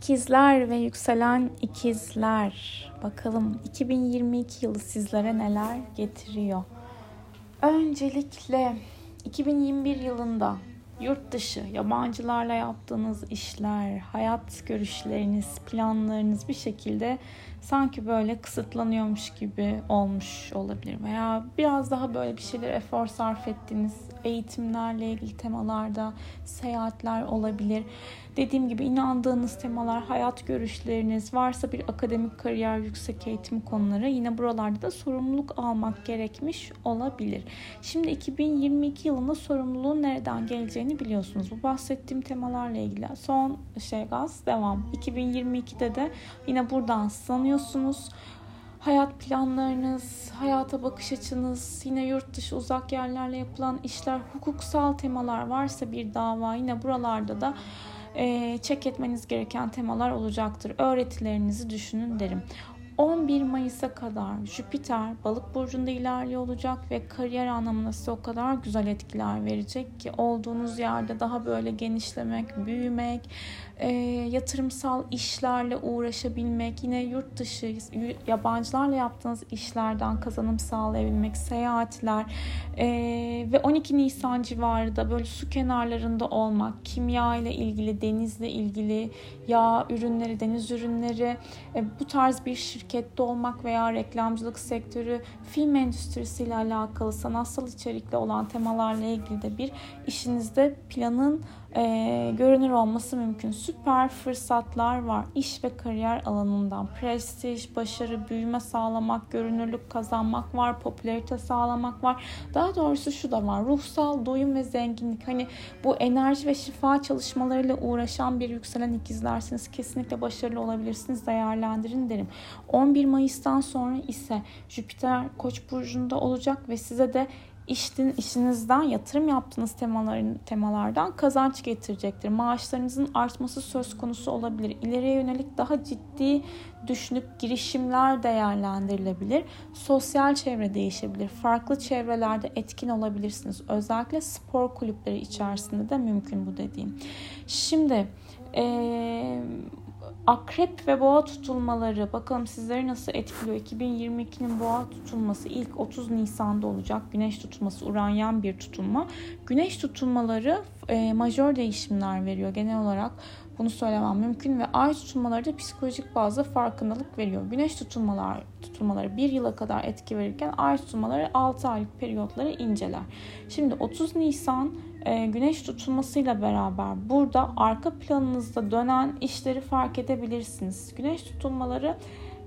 İkizler ve yükselen ikizler. Bakalım 2022 yılı sizlere neler getiriyor? Öncelikle 2021 yılında yurt dışı, yabancılarla yaptığınız işler, hayat görüşleriniz, planlarınız bir şekilde sanki böyle kısıtlanıyormuş gibi olmuş olabilir veya biraz daha böyle bir şeyler efor sarf ettiğiniz eğitimlerle ilgili temalarda seyahatler olabilir. Dediğim gibi inandığınız temalar, hayat görüşleriniz, varsa bir akademik kariyer, yüksek eğitim konuları yine buralarda da sorumluluk almak gerekmiş olabilir. Şimdi 2022 yılında sorumluluğun nereden geleceğini biliyorsunuz. Bu bahsettiğim temalarla ilgili son şey gaz devam. 2022'de de yine buradan sınanıyorsunuz hayat planlarınız, hayata bakış açınız, yine yurt dışı uzak yerlerle yapılan işler, hukuksal temalar varsa bir dava yine buralarda da e, çek etmeniz gereken temalar olacaktır. Öğretilerinizi düşünün derim. 11 Mayıs'a kadar Jüpiter balık burcunda ilerliyor olacak ve kariyer anlamında size o kadar güzel etkiler verecek ki olduğunuz yerde daha böyle genişlemek, büyümek, e, yatırımsal işlerle uğraşabilmek, yine yurt dışı yabancılarla yaptığınız işlerden kazanım sağlayabilmek, seyahatler e, ve 12 Nisan civarı da böyle su kenarlarında olmak, kimya ile ilgili, denizle ilgili yağ ürünleri, deniz ürünleri, e, bu tarz bir şirkette olmak veya reklamcılık sektörü, film endüstrisiyle alakalı sanatsal içerikli olan temalarla ilgili de bir işinizde planın e, görünür olması mümkün. Süper fırsatlar var. İş ve kariyer alanından prestij, başarı, büyüme sağlamak, görünürlük kazanmak var, popülarite sağlamak var. Daha doğrusu şu da var. Ruhsal doyum ve zenginlik. Hani bu enerji ve şifa çalışmalarıyla uğraşan bir yükselen ikizlersiniz. Kesinlikle başarılı olabilirsiniz. Değerlendirin derim. 11 Mayıs'tan sonra ise Jüpiter Koç burcunda olacak ve size de işin, işinizden yatırım yaptığınız temaların, temalardan kazanç getirecektir. Maaşlarınızın artması söz konusu olabilir. İleriye yönelik daha ciddi düşünüp girişimler değerlendirilebilir. Sosyal çevre değişebilir. Farklı çevrelerde etkin olabilirsiniz. Özellikle spor kulüpleri içerisinde de mümkün bu dediğim. Şimdi ee, akrep ve boğa tutulmaları bakalım sizleri nasıl etkiliyor? 2022'nin boğa tutulması ilk 30 Nisan'da olacak. Güneş tutulması uranyen bir tutulma. Güneş tutulmaları e, majör değişimler veriyor genel olarak. Bunu söylemem mümkün ve ay tutulmaları da psikolojik bazda farkındalık veriyor. Güneş tutulmalar tutulmaları bir yıla kadar etki verirken ay tutulmaları 6 aylık periyotları inceler. Şimdi 30 Nisan e, güneş tutulmasıyla beraber burada arka planınızda dönen işleri fark edebilirsiniz. Güneş tutulmaları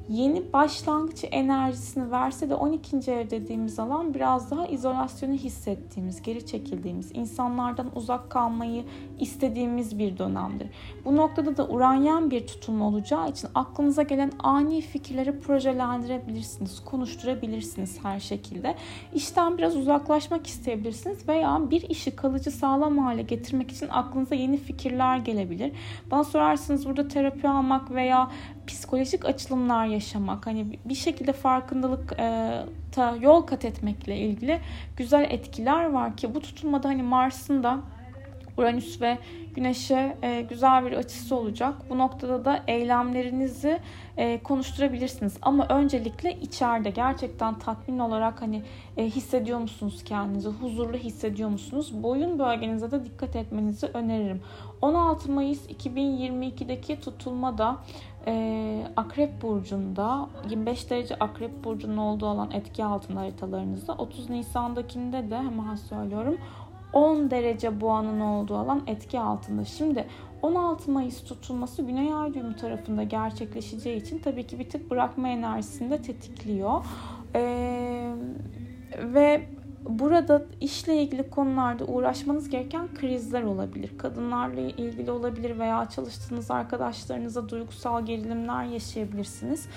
yeni başlangıç enerjisini verse de 12. ev dediğimiz alan biraz daha izolasyonu hissettiğimiz, geri çekildiğimiz, insanlardan uzak kalmayı istediğimiz bir dönemdir. Bu noktada da uranyen bir tutum olacağı için aklınıza gelen ani fikirleri projelendirebilirsiniz, konuşturabilirsiniz her şekilde. İşten biraz uzaklaşmak isteyebilirsiniz veya bir işi kalıcı sağlam hale getirmek için aklınıza yeni fikirler gelebilir. Bana sorarsınız burada terapi almak veya psikolojik açılımlar yaşamak, hani bir şekilde farkındalık e, ta yol kat etmekle ilgili güzel etkiler var ki bu tutulmada hani Mars'ın da Uranüs ve Güneş'e e, güzel bir açısı olacak. Bu noktada da eylemlerinizi e, konuşturabilirsiniz. Ama öncelikle içeride gerçekten tatmin olarak hani e, hissediyor musunuz kendinizi? Huzurlu hissediyor musunuz? Boyun bölgenize de dikkat etmenizi öneririm. 16 Mayıs 2022'deki tutulma da e, Akrep Burcu'nda 25 derece Akrep Burcu'nun olduğu alan etki altında haritalarınızda 30 Nisan'dakinde de hemen söylüyorum 10 derece boğanın olduğu alan etki altında. Şimdi 16 Mayıs tutulması Güney Ay düğümü tarafında gerçekleşeceği için tabii ki bir tık bırakma enerjisini de tetikliyor. Ee, ve burada işle ilgili konularda uğraşmanız gereken krizler olabilir. Kadınlarla ilgili olabilir veya çalıştığınız arkadaşlarınıza duygusal gerilimler yaşayabilirsiniz.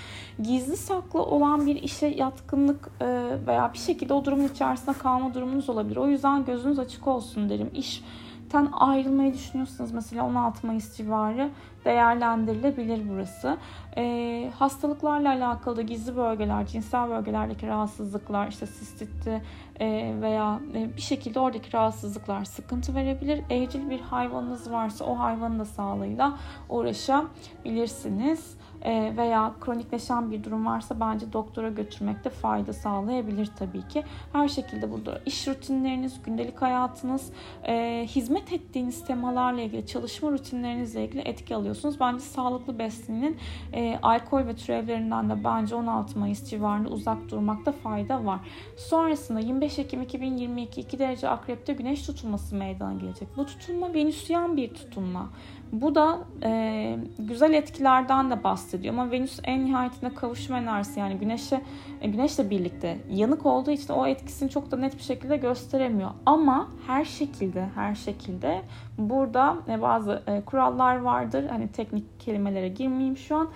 Gizli saklı olan bir işe yatkınlık e, veya bir şekilde o durumun içerisinde kalma durumunuz olabilir. O yüzden gözünüz açık olsun derim. İş ten ayrılmayı düşünüyorsanız mesela 16 Mayıs civarı değerlendirilebilir burası. E, hastalıklarla alakalı gizli bölgeler, cinsel bölgelerdeki rahatsızlıklar, işte sistitti, e, veya e, bir şekilde oradaki rahatsızlıklar sıkıntı verebilir. Evcil bir hayvanınız varsa o hayvanın da sağlığıyla uğraşabilirsiniz. E, veya kronikleşen bir durum varsa bence doktora götürmekte fayda sağlayabilir tabii ki. Her şekilde burada iş rutinleriniz, gündelik hayatınız, e, hizmet ettiğiniz temalarla ilgili, çalışma rutinlerinizle ilgili etki alıyorsunuz. Bence sağlıklı beslenin e, alkol ve türevlerinden de bence 16 Mayıs civarında uzak durmakta fayda var. Sonrasında 25 Ekim 2022 2 derece akrepte güneş tutulması meydana gelecek. Bu tutulma venüsyen bir tutulma. Bu da e, güzel etkilerden de bahsediyor ama Venüs en nihayetinde kavuşma enerjisi yani güneşe e, güneşle birlikte yanık olduğu için o etkisini çok da net bir şekilde gösteremiyor. Ama her şekilde her şekilde burada e, bazı e, kurallar vardır. Hani teknik kelimelere girmeyeyim şu an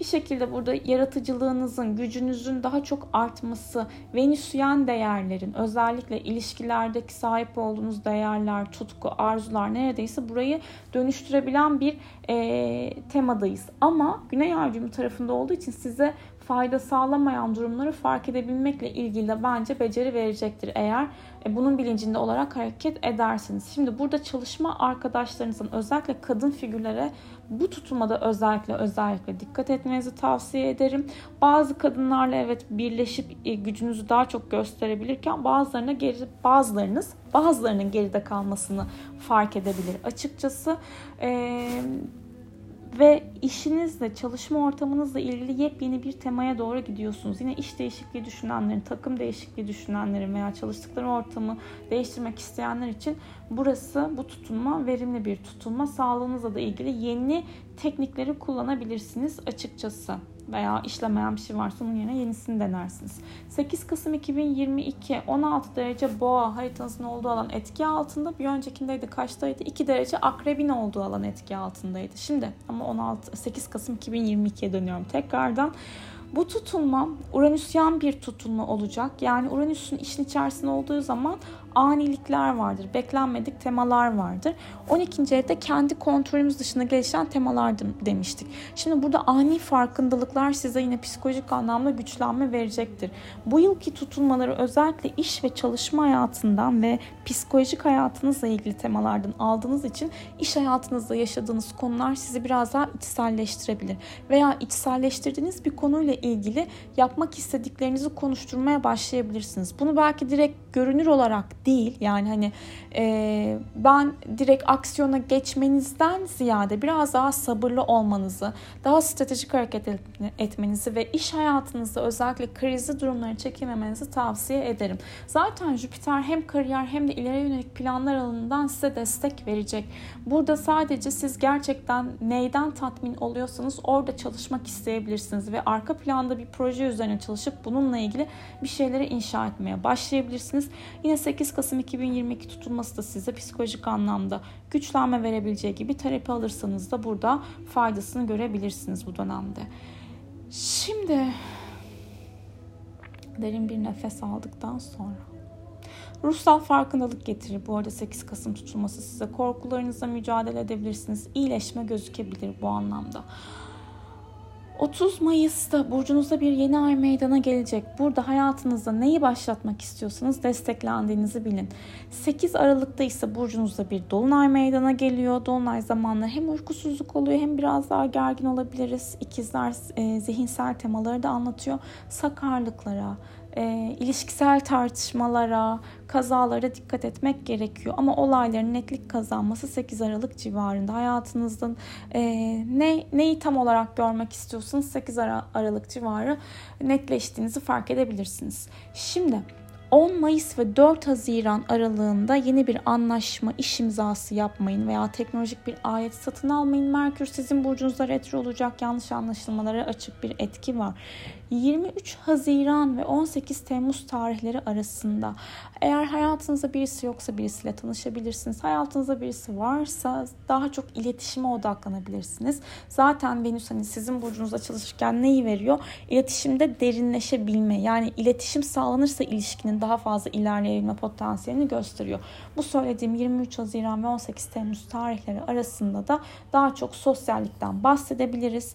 bir şekilde burada yaratıcılığınızın, gücünüzün daha çok artması, venüsyen değerlerin, özellikle ilişkilerdeki sahip olduğunuz değerler, tutku, arzular neredeyse burayı dönüştürebilen bir e, temadayız. Ama Güney Ay tarafında olduğu için size fayda sağlamayan durumları fark edebilmekle ilgili de bence beceri verecektir eğer e, bunun bilincinde olarak hareket edersiniz. Şimdi burada çalışma arkadaşlarınızın özellikle kadın figürlere bu tutulmada özellikle özellikle dikkat etmenizi tavsiye ederim. Bazı kadınlarla evet birleşip e, gücünüzü daha çok gösterebilirken bazılarına geri bazılarınız bazılarının geride kalmasını fark edebilir açıkçası. Ee, ve işinizle, çalışma ortamınızla ilgili yepyeni bir temaya doğru gidiyorsunuz. Yine iş değişikliği düşünenlerin, takım değişikliği düşünenlerin veya çalıştıkları ortamı değiştirmek isteyenler için burası bu tutunma verimli bir tutunma. Sağlığınızla da ilgili yeni teknikleri kullanabilirsiniz açıkçası veya işlemeyen bir şey varsa onun yerine yenisini denersiniz. 8 Kasım 2022 16 derece boğa haritanızın olduğu alan etki altında. Bir öncekindeydi kaçtaydı? 2 derece akrebin olduğu alan etki altındaydı. Şimdi ama 16 8 Kasım 2022'ye dönüyorum tekrardan. Bu tutulma Uranüsyen bir tutulma olacak. Yani Uranüs'ün işin içerisinde olduğu zaman anilikler vardır, beklenmedik temalar vardır. 12. evde kendi kontrolümüz dışında gelişen temalar demiştik. Şimdi burada ani farkındalıklar size yine psikolojik anlamda güçlenme verecektir. Bu yılki tutulmaları özellikle iş ve çalışma hayatından ve psikolojik hayatınızla ilgili temalardan aldığınız için iş hayatınızda yaşadığınız konular sizi biraz daha içselleştirebilir. Veya içselleştirdiğiniz bir konuyla ilgili yapmak istediklerinizi konuşturmaya başlayabilirsiniz. Bunu belki direkt görünür olarak değil. Yani hani e, ben direkt aksiyona geçmenizden ziyade biraz daha sabırlı olmanızı, daha stratejik hareket etmenizi ve iş hayatınızda özellikle krizli durumları çekememenizi tavsiye ederim. Zaten Jüpiter hem kariyer hem de ileriye yönelik planlar alanından size destek verecek. Burada sadece siz gerçekten neyden tatmin oluyorsanız orada çalışmak isteyebilirsiniz ve arka planda bir proje üzerine çalışıp bununla ilgili bir şeyleri inşa etmeye başlayabilirsiniz. Yine 8 Kasım 2022 tutulması da size psikolojik anlamda güçlenme verebileceği gibi terapi alırsanız da burada faydasını görebilirsiniz bu dönemde. Şimdi derin bir nefes aldıktan sonra Ruhsal farkındalık getirir. Bu arada 8 Kasım tutulması size korkularınızla mücadele edebilirsiniz. İyileşme gözükebilir bu anlamda. 30 Mayıs'ta burcunuzda bir yeni ay meydana gelecek. Burada hayatınızda neyi başlatmak istiyorsanız desteklendiğinizi bilin. 8 Aralık'ta ise burcunuzda bir dolunay meydana geliyor. Dolunay zamanları hem uykusuzluk oluyor hem biraz daha gergin olabiliriz. İkizler e, zihinsel temaları da anlatıyor. Sakarlıklara, e, ilişkisel tartışmalara, kazalara dikkat etmek gerekiyor. Ama olayların netlik kazanması 8 Aralık civarında. Hayatınızdan e, ne neyi tam olarak görmek istiyorsanız 8 Aralık civarı netleştiğinizi fark edebilirsiniz. Şimdi 10 Mayıs ve 4 Haziran aralığında yeni bir anlaşma, iş imzası yapmayın veya teknolojik bir alet satın almayın. Merkür sizin burcunuzda retro olacak yanlış anlaşılmalara açık bir etki var. 23 Haziran ve 18 Temmuz tarihleri arasında eğer hayatınızda birisi yoksa birisiyle tanışabilirsiniz. Hayatınızda birisi varsa daha çok iletişime odaklanabilirsiniz. Zaten Venüs hani sizin burcunuzda çalışırken neyi veriyor? İletişimde derinleşebilme yani iletişim sağlanırsa ilişkinin daha fazla ilerleyebilme potansiyelini gösteriyor. Bu söylediğim 23 Haziran ve 18 Temmuz tarihleri arasında da daha çok sosyallikten bahsedebiliriz.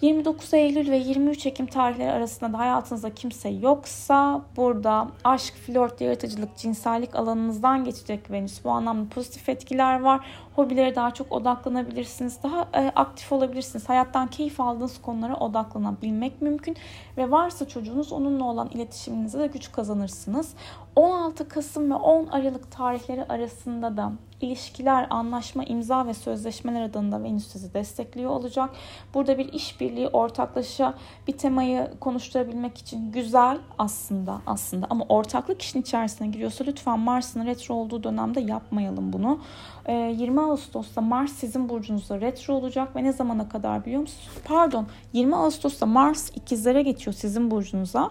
29 Eylül ve 23 Ekim tarihleri arasında da hayatınızda kimse yoksa burada aşk, flört, yaratıcılık, cinsellik alanınızdan geçecek Venüs. Bu anlamda pozitif etkiler var. Hobilere daha çok odaklanabilirsiniz. Daha e, aktif olabilirsiniz. Hayattan keyif aldığınız konulara odaklanabilmek mümkün. Ve varsa çocuğunuz onunla olan iletişiminize de güç kazanırsınız. 16 Kasım ve 10 Aralık tarihleri arasında da ilişkiler, anlaşma, imza ve sözleşmeler adında Venüs sizi destekliyor olacak. Burada bir işbirliği, ortaklaşa bir temayı konuşturabilmek için güzel aslında aslında ama ortaklık işin içerisine giriyorsa lütfen Mars'ın retro olduğu dönemde yapmayalım bunu. 20 ee, Ağustos'ta Mars sizin burcunuzda retro olacak ve ne zamana kadar biliyor musunuz? Pardon 20 Ağustos'ta Mars ikizlere geçiyor sizin burcunuza.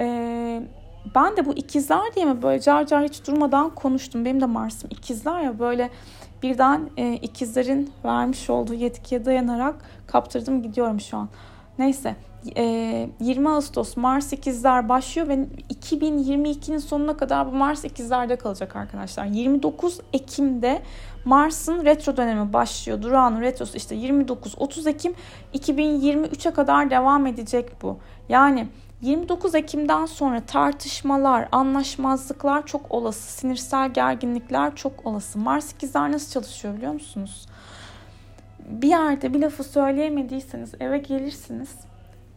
Ee, ben de bu ikizler diye mi böyle car car hiç durmadan konuştum. Benim de Mars'ım ikizler ya böyle birden e, ikizlerin vermiş olduğu yetkiye dayanarak kaptırdım gidiyorum şu an. Neyse e, 20 Ağustos Mars ikizler başlıyor ve 2022'nin sonuna kadar bu Mars ikizlerde kalacak arkadaşlar. 29 Ekim'de Mars'ın retro dönemi başlıyor. Durağan'ın retrosu işte 29-30 Ekim 2023'e kadar devam edecek bu. Yani 29 Ekim'den sonra tartışmalar, anlaşmazlıklar çok olası, sinirsel gerginlikler çok olası. Mars ikizler nasıl çalışıyor biliyor musunuz? Bir yerde bir lafı söyleyemediyseniz eve gelirsiniz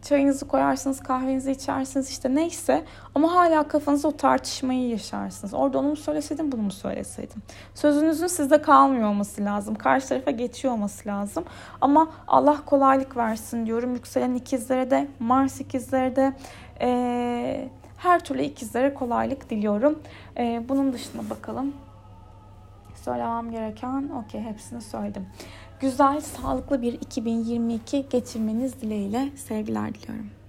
çayınızı koyarsınız, kahvenizi içersiniz işte neyse ama hala kafanızda o tartışmayı yaşarsınız. Orada onu mu söyleseydim, bunu mu söyleseydim? Sözünüzün sizde kalmıyor olması lazım. Karşı tarafa geçiyor olması lazım. Ama Allah kolaylık versin diyorum. Yükselen ikizlere de, Mars ikizlere de e, her türlü ikizlere kolaylık diliyorum. E, bunun dışında bakalım. Söylemem gereken okey hepsini söyledim güzel, sağlıklı bir 2022 geçirmeniz dileğiyle sevgiler diliyorum.